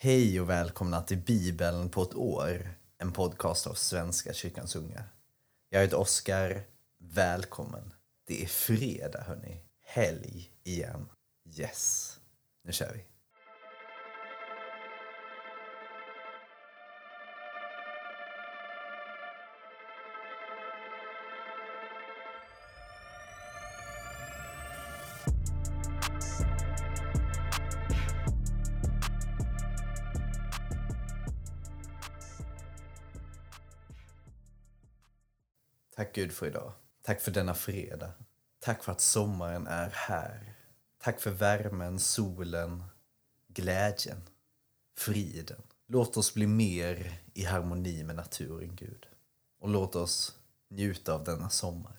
Hej och välkomna till Bibeln på ett år, en podcast av Svenska kyrkans unga. Jag heter Oskar, välkommen. Det är fredag hörni, helg igen. Yes, nu kör vi. Gud för idag. Tack för denna fredag. Tack för att sommaren är här. Tack för värmen, solen, glädjen, friden. Låt oss bli mer i harmoni med naturen, Gud. Och låt oss njuta av denna sommar.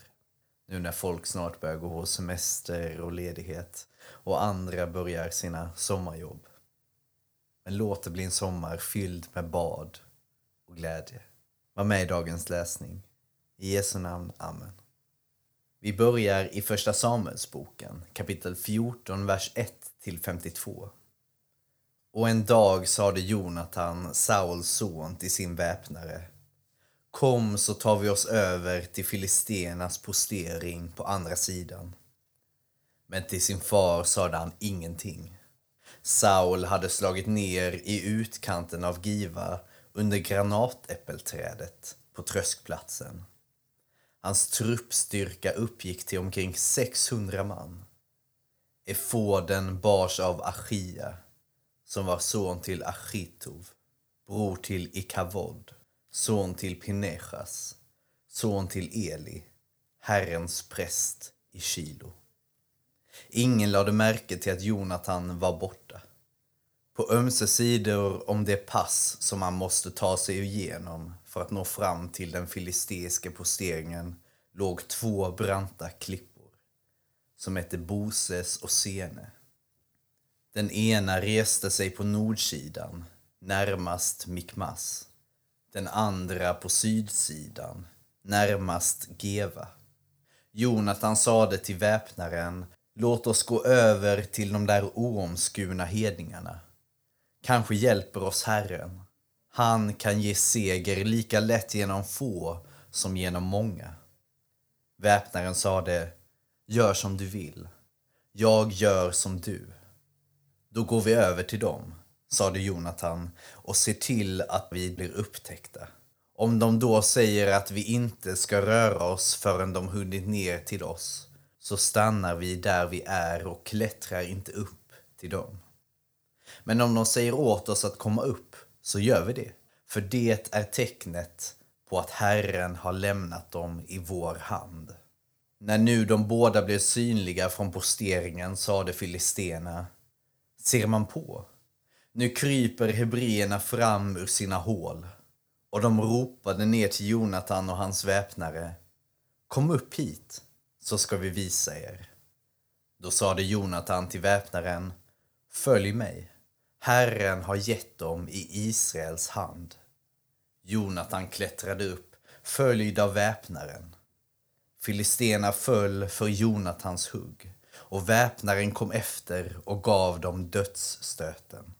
Nu när folk snart börjar gå på semester och ledighet och andra börjar sina sommarjobb. Men låt det bli en sommar fylld med bad och glädje. Var med i dagens läsning. I Jesu namn. Amen. Vi börjar i Första Samuelsboken, kapitel 14, vers 1-52. Och en dag sade Jonatan, Sauls son, till sin väpnare Kom så tar vi oss över till filisternas postering på andra sidan. Men till sin far sade han ingenting. Saul hade slagit ner i utkanten av Giva under granatäppelträdet på tröskplatsen. Hans truppstyrka uppgick till omkring 600 man. Efoden bars av Achia, som var son till Achitov, bror till Ikavod, son till Pinechas, son till Eli, Herrens präst i Kilo. Ingen lade märke till att Jonatan var borta. På ömse sidor om det pass som man måste ta sig igenom för att nå fram till den filisteiska posteringen låg två branta klippor som hette Boses och Sene. Den ena reste sig på nordsidan, närmast Mikmas. Den andra på sydsidan, närmast Geva. Jonathan sade till väpnaren, låt oss gå över till de där oomskurna hedningarna. Kanske hjälper oss Herren. Han kan ge seger lika lätt genom få som genom många. Väpnaren sade, gör som du vill. Jag gör som du. Då går vi över till dem, sade Jonathan, och ser till att vi blir upptäckta. Om de då säger att vi inte ska röra oss förrän de hunnit ner till oss, så stannar vi där vi är och klättrar inte upp till dem. Men om de säger åt oss att komma upp, så gör vi det. För det är tecknet på att Herren har lämnat dem i vår hand. När nu de båda blev synliga från posteringen sade filistéerna Ser man på? Nu kryper hebreerna fram ur sina hål och de ropade ner till Jonatan och hans väpnare Kom upp hit, så ska vi visa er. Då sade Jonatan till väpnaren Följ mig. Herren har gett dem i Israels hand. Jonatan klättrade upp, följd av väpnaren. Filistena föll för Jonatans hugg och väpnaren kom efter och gav dem dödsstöten.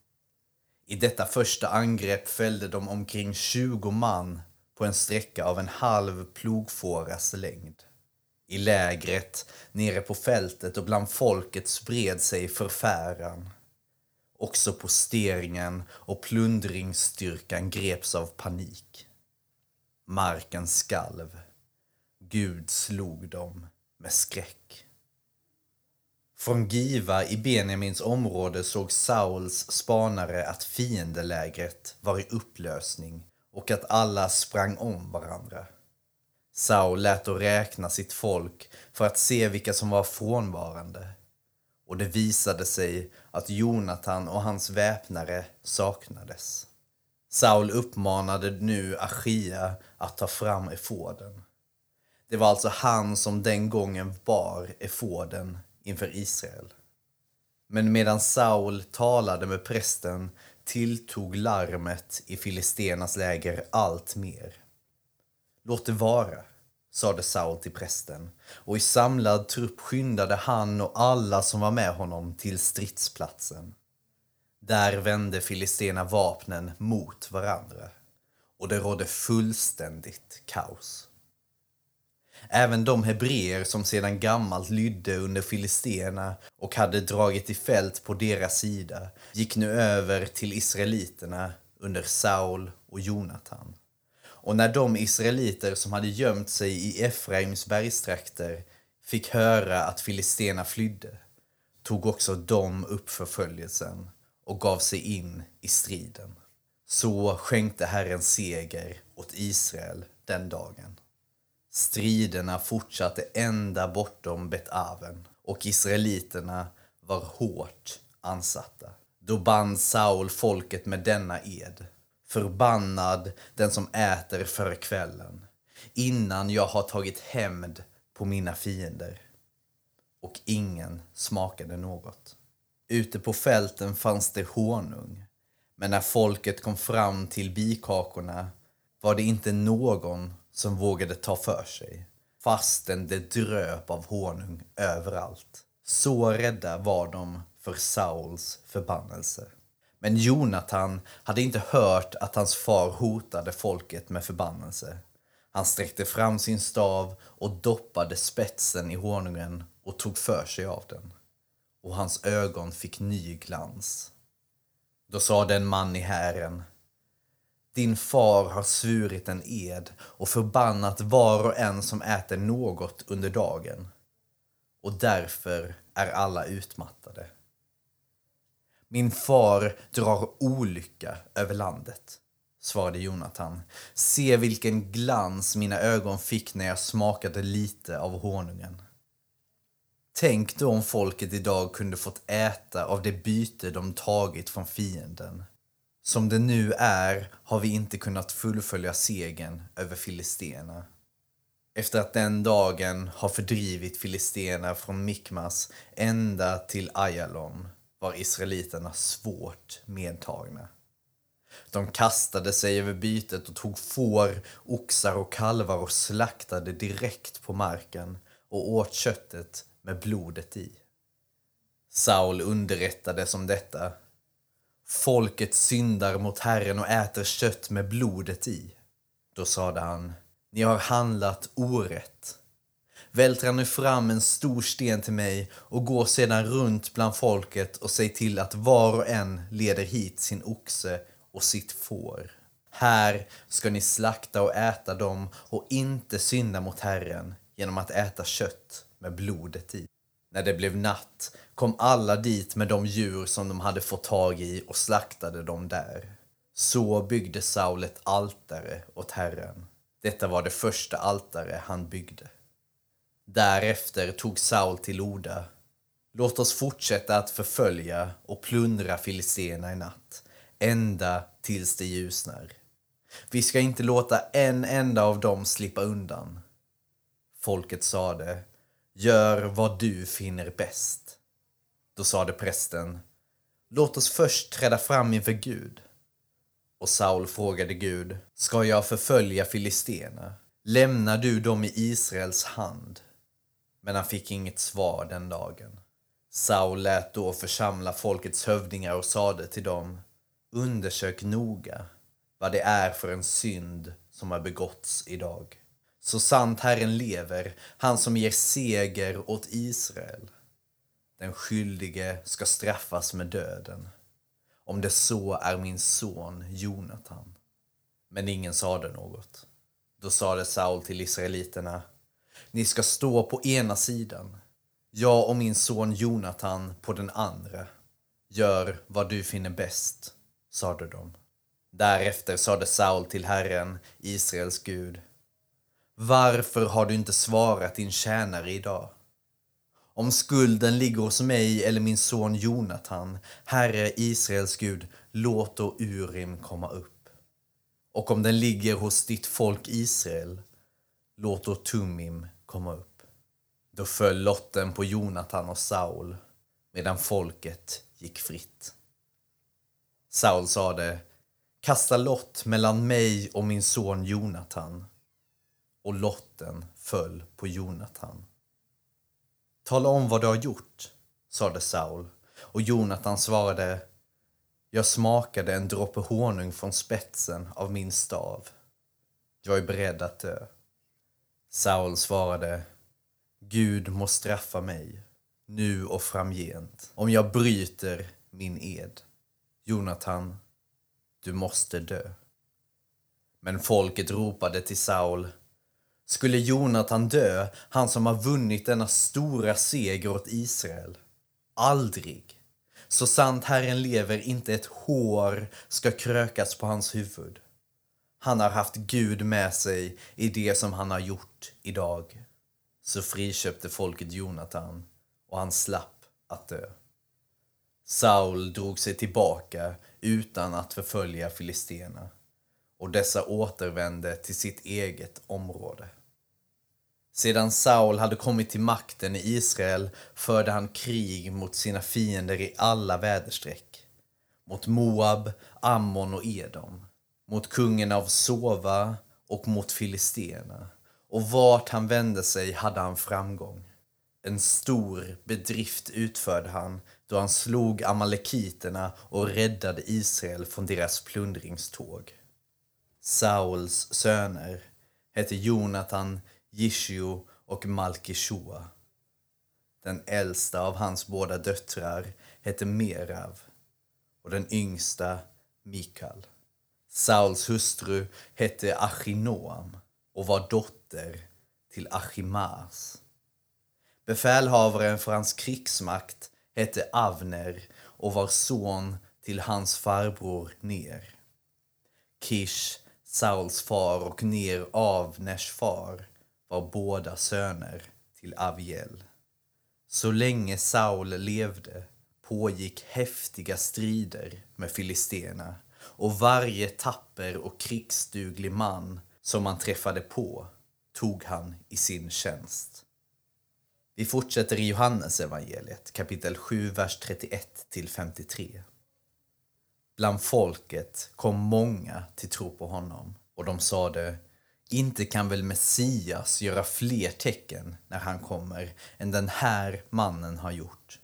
I detta första angrepp fällde de omkring 20 man på en sträcka av en halv plogfåras längd. I lägret, nere på fältet och bland folket spred sig förfäran. Också posteringen och plundringsstyrkan greps av panik. Marken skalv. Gud slog dem med skräck. Från Giva i Benjamins område såg Sauls spanare att fiendelägret var i upplösning och att alla sprang om varandra. Saul lät då räkna sitt folk för att se vilka som var frånvarande och det visade sig att Jonatan och hans väpnare saknades. Saul uppmanade nu Achia att ta fram efoden. Det var alltså han som den gången bar efoden inför Israel. Men medan Saul talade med prästen tilltog larmet i filisternas läger allt mer. Låt det vara, sade Saul till prästen och i samlad trupp skyndade han och alla som var med honom till stridsplatsen. Där vände filisterna vapnen mot varandra och det rådde fullständigt kaos. Även de hebreer som sedan gammalt lydde under filisterna och hade dragit i fält på deras sida gick nu över till israeliterna under Saul och Jonatan. Och när de israeliter som hade gömt sig i Efraims bergstrakter fick höra att filisterna flydde tog också de upp förföljelsen och gav sig in i striden. Så skänkte Herren seger åt Israel den dagen. Striderna fortsatte ända bortom Bet-Aven och israeliterna var hårt ansatta. Då band Saul folket med denna ed. Förbannad den som äter för kvällen innan jag har tagit hämnd på mina fiender. Och ingen smakade något. Ute på fälten fanns det honung. Men när folket kom fram till bikakorna var det inte någon som vågade ta för sig fastän det dröp av honung överallt. Så rädda var de för Sauls förbannelse. Men Jonathan hade inte hört att hans far hotade folket med förbannelse. Han sträckte fram sin stav och doppade spetsen i honungen och tog för sig av den. Och hans ögon fick ny glans. Då sade en man i hären din far har svurit en ed och förbannat var och en som äter något under dagen. Och därför är alla utmattade. Min far drar olycka över landet, svarade Jonathan. Se vilken glans mina ögon fick när jag smakade lite av honungen. Tänk då om folket idag kunde fått äta av det byte de tagit från fienden. Som det nu är har vi inte kunnat fullfölja segern över filisterna. Efter att den dagen har fördrivit filisterna från Mikmas ända till Ayalon var israeliterna svårt medtagna. De kastade sig över bytet och tog får, oxar och kalvar och slaktade direkt på marken och åt köttet med blodet i. Saul underrättades om detta Folket syndar mot Herren och äter kött med blodet i. Då sade han, ni har handlat orätt. Vältra nu fram en stor sten till mig och gå sedan runt bland folket och säg till att var och en leder hit sin oxe och sitt får. Här ska ni slakta och äta dem och inte synda mot Herren genom att äta kött med blodet i. När det blev natt kom alla dit med de djur som de hade fått tag i och slaktade dem där. Så byggde Saul ett altare åt Herren. Detta var det första altare han byggde. Därefter tog Saul till orda. Låt oss fortsätta att förfölja och plundra filisterna i natt, ända tills det ljusnar. Vi ska inte låta en enda av dem slippa undan. Folket sade, gör vad du finner bäst. Då sade prästen, låt oss först träda fram inför Gud. Och Saul frågade Gud, ska jag förfölja filisterna? Lämnar du dem i Israels hand? Men han fick inget svar den dagen. Saul lät då församla folkets hövdingar och sade till dem, undersök noga vad det är för en synd som har begåtts idag. Så sant Herren lever, han som ger seger åt Israel. Den skyldige ska straffas med döden, om det så är min son Jonatan. Men ingen sade något. Då sade Saul till israeliterna, ni ska stå på ena sidan, jag och min son Jonathan på den andra. Gör vad du finner bäst, sade de. Därefter sade Saul till Herren, Israels Gud, varför har du inte svarat din tjänare idag? Om skulden ligger hos mig eller min son Jonathan Herre Israels Gud, låt då Urim komma upp. Och om den ligger hos ditt folk Israel, låt då Tumim komma upp. Då föll lotten på Jonatan och Saul, medan folket gick fritt. Saul sade, kasta lott mellan mig och min son Jonatan. Och lotten föll på Jonatan. Tala om vad du har gjort, sade Saul. Och Jonatan svarade, Jag smakade en droppe honung från spetsen av min stav. Jag är beredd att dö. Saul svarade, Gud må straffa mig, nu och framgent, om jag bryter min ed. Jonathan, du måste dö. Men folket ropade till Saul, skulle Jonathan dö, han som har vunnit denna stora seger åt Israel? Aldrig. Så sant Herren lever, inte ett hår ska krökas på hans huvud. Han har haft Gud med sig i det som han har gjort idag. Så friköpte folket Jonathan och han slapp att dö. Saul drog sig tillbaka utan att förfölja filisterna och dessa återvände till sitt eget område. Sedan Saul hade kommit till makten i Israel förde han krig mot sina fiender i alla väderstreck. Mot Moab, Ammon och Edom. Mot kungen av Sova och mot filisterna. Och vart han vände sig hade han framgång. En stor bedrift utförde han då han slog amalekiterna och räddade Israel från deras plundringståg. Sauls söner hette Jonathan, Jishio och Malkishua. Den äldsta av hans båda döttrar hette Merav och den yngsta Mikal. Sauls hustru hette Achinoam och var dotter till Achimaas. Befälhavaren för hans krigsmakt hette Avner och var son till hans farbror Ner. Kish, Sauls far och Ner Avners far var båda söner till Aviel. Så länge Saul levde pågick häftiga strider med filisterna och varje tapper och krigsduglig man som man träffade på tog han i sin tjänst. Vi fortsätter i Johannes evangeliet, kapitel 7, vers 31 till 53. Bland folket kom många till tro på honom och de sade inte kan väl Messias göra fler tecken när han kommer än den här mannen har gjort.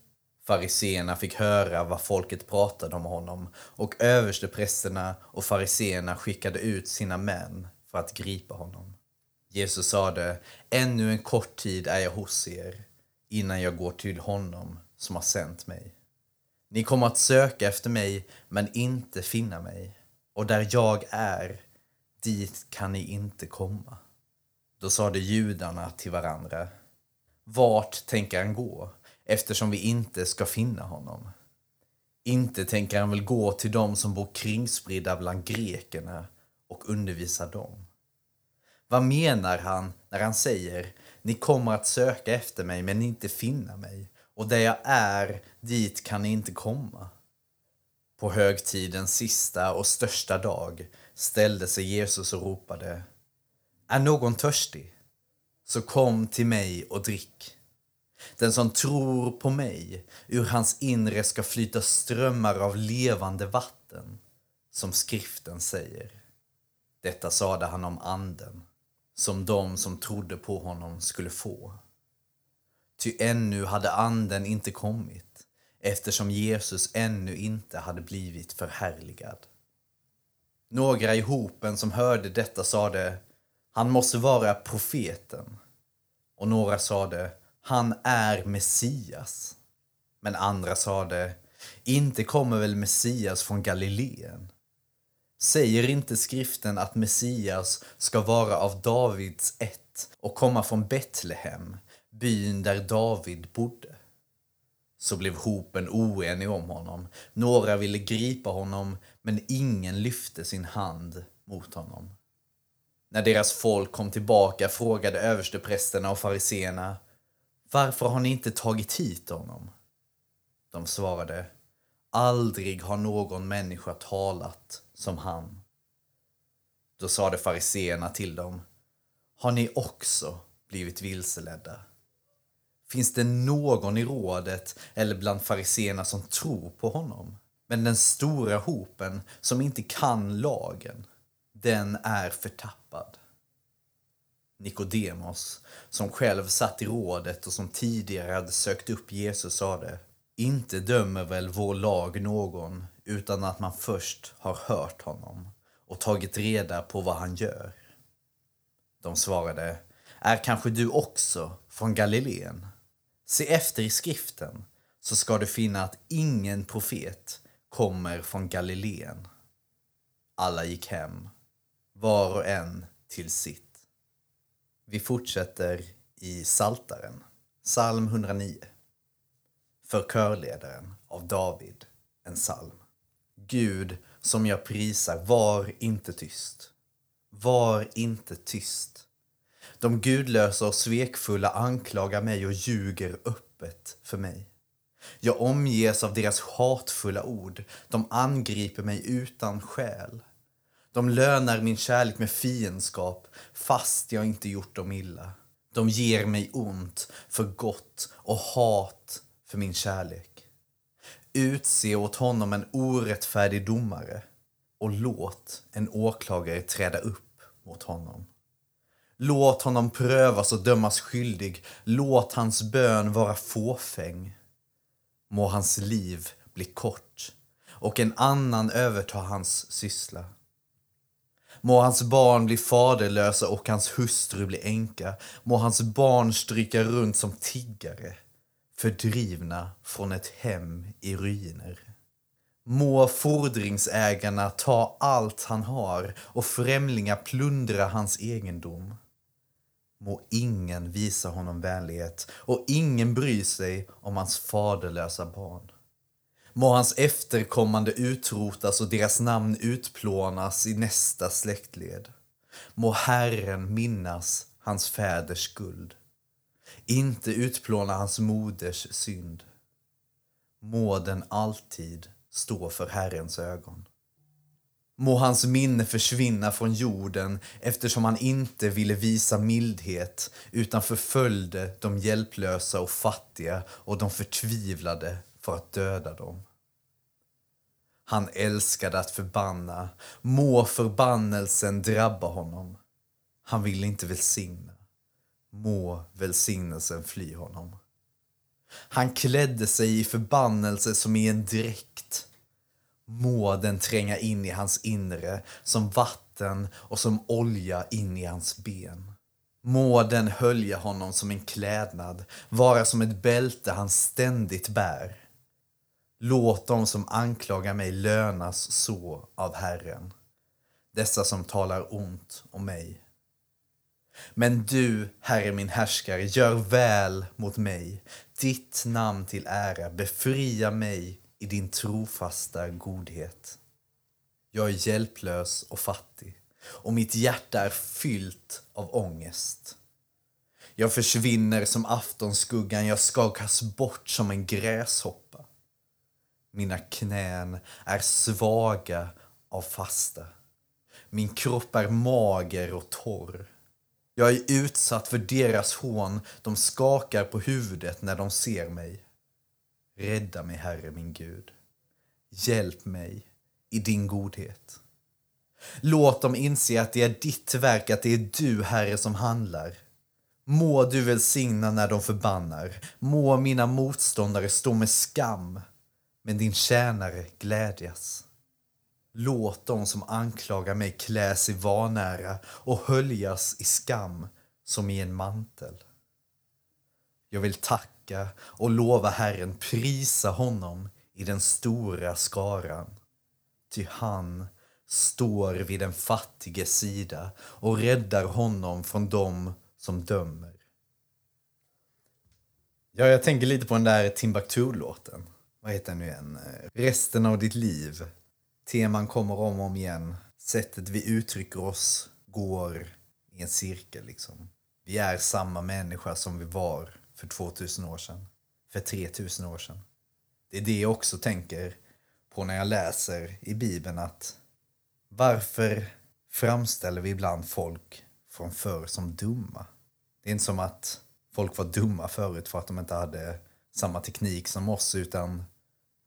Fariseerna fick höra vad folket pratade om honom och översteprästerna och fariseerna skickade ut sina män för att gripa honom. Jesus sade, ännu en kort tid är jag hos er innan jag går till honom som har sänt mig. Ni kommer att söka efter mig men inte finna mig och där jag är dit kan ni inte komma. Då sade judarna till varandra, vart tänker han gå eftersom vi inte ska finna honom? Inte tänker han väl gå till dem som bor kringspridda bland grekerna och undervisa dem. Vad menar han när han säger ni kommer att söka efter mig men inte finna mig och där jag är, dit kan ni inte komma? På högtidens sista och största dag ställde sig Jesus och ropade Är någon törstig? Så kom till mig och drick. Den som tror på mig, ur hans inre ska flyta strömmar av levande vatten, som skriften säger. Detta sade han om anden, som de som trodde på honom skulle få. Ty ännu hade anden inte kommit, eftersom Jesus ännu inte hade blivit förhärligad. Några i hopen som hörde detta sade, han måste vara profeten. Och några sade, han är Messias. Men andra sade, inte kommer väl Messias från Galileen? Säger inte skriften att Messias ska vara av Davids ett och komma från Betlehem, byn där David bodde? Så blev hopen oenig om honom. Några ville gripa honom, men ingen lyfte sin hand mot honom. När deras folk kom tillbaka frågade översteprästerna och fariseerna varför har ni inte tagit hit honom? De svarade Aldrig har någon människa talat som han. Då sade fariseerna till dem Har ni också blivit vilseledda? Finns det någon i rådet eller bland fariseerna som tror på honom? Men den stora hopen som inte kan lagen, den är förtappad. Nikodemos, som själv satt i rådet och som tidigare hade sökt upp Jesus, sade Inte dömer väl vår lag någon utan att man först har hört honom och tagit reda på vad han gör. De svarade, är kanske du också från Galileen? Se efter i skriften så ska du finna att ingen profet kommer från Galileen. Alla gick hem, var och en till sitt. Vi fortsätter i Saltaren, psalm 109. För körledaren av David, en psalm. Gud som jag prisar, var inte tyst. Var inte tyst. De gudlösa och svekfulla anklagar mig och ljuger öppet för mig. Jag omges av deras hatfulla ord. De angriper mig utan skäl. De lönar min kärlek med fiendskap fast jag inte gjort dem illa. De ger mig ont för gott och hat för min kärlek. Utse åt honom en orättfärdig domare och låt en åklagare träda upp mot honom. Låt honom prövas och dömas skyldig. Låt hans bön vara fåfäng. Må hans liv bli kort och en annan överta hans syssla. Må hans barn bli faderlösa och hans hustru bli änka. Må hans barn stryka runt som tiggare, fördrivna från ett hem i ruiner. Må fordringsägarna ta allt han har och främlingar plundra hans egendom. Må ingen visa honom vänlighet och ingen bry sig om hans faderlösa barn. Må hans efterkommande utrotas och deras namn utplånas i nästa släktled. Må Herren minnas hans fäders skuld, inte utplåna hans moders synd. Må den alltid stå för Herrens ögon. Må hans minne försvinna från jorden eftersom han inte ville visa mildhet utan förföljde de hjälplösa och fattiga och de förtvivlade för att döda dem. Han älskade att förbanna. Må förbannelsen drabba honom. Han ville inte välsigna. Må välsignelsen fly honom. Han klädde sig i förbannelse som i en dräkt Må den tränga in i hans inre som vatten och som olja in i hans ben. Må den hölja honom som en klädnad, vara som ett bälte han ständigt bär. Låt dem som anklagar mig lönas så av Herren, dessa som talar ont om mig. Men du, Herre min härskare, gör väl mot mig, ditt namn till ära, befria mig i din trofasta godhet. Jag är hjälplös och fattig och mitt hjärta är fyllt av ångest. Jag försvinner som aftonskuggan, jag skakas bort som en gräshoppa. Mina knän är svaga av fasta. Min kropp är mager och torr. Jag är utsatt för deras hån, de skakar på huvudet när de ser mig. Rädda mig, Herre min Gud. Hjälp mig i din godhet. Låt dem inse att det är ditt verk, att det är du, Herre, som handlar. Må du välsigna när de förbannar. Må mina motståndare stå med skam, men din tjänare glädjas. Låt dem som anklagar mig kläs i vanära och höljas i skam som i en mantel. Jag vill tacka tacka och lova Herren, prisa honom i den stora skaran. Ty han står vid den fattige sida och räddar honom från dem som dömer. Ja, jag tänker lite på den där Timbuktu-låten. Vad heter den nu igen? Eh, resten av ditt liv. Teman kommer om och om igen. Sättet vi uttrycker oss går i en cirkel liksom. Vi är samma människa som vi var för 2000 år sedan, för 3000 år sedan. Det är det jag också tänker på när jag läser i Bibeln att varför framställer vi ibland folk från förr som dumma? Det är inte som att folk var dumma förut för att de inte hade samma teknik som oss utan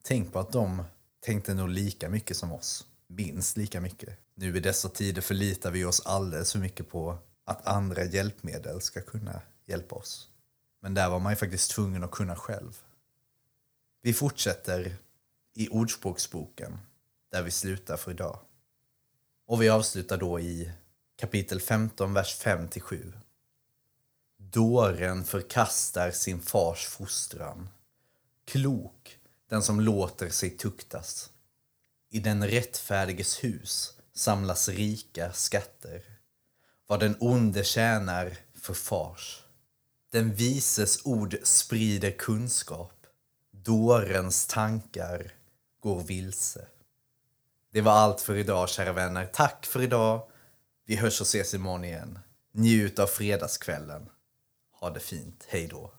tänk på att de tänkte nog lika mycket som oss. Minst lika mycket. Nu i dessa tider förlitar vi oss alldeles för mycket på att andra hjälpmedel ska kunna hjälpa oss. Men där var man ju faktiskt tvungen att kunna själv. Vi fortsätter i Ordspråksboken där vi slutar för idag. Och vi avslutar då i kapitel 15, vers 5-7. Dåren förkastar sin fars fostran. Klok den som låter sig tuktas. I den rättfärdiges hus samlas rika skatter. Vad den onde tjänar förfars. Den vises ord sprider kunskap. Dårens tankar går vilse. Det var allt för idag, kära vänner. Tack för idag. Vi hörs och ses imorgon igen. Njut av fredagskvällen. Ha det fint. Hej då.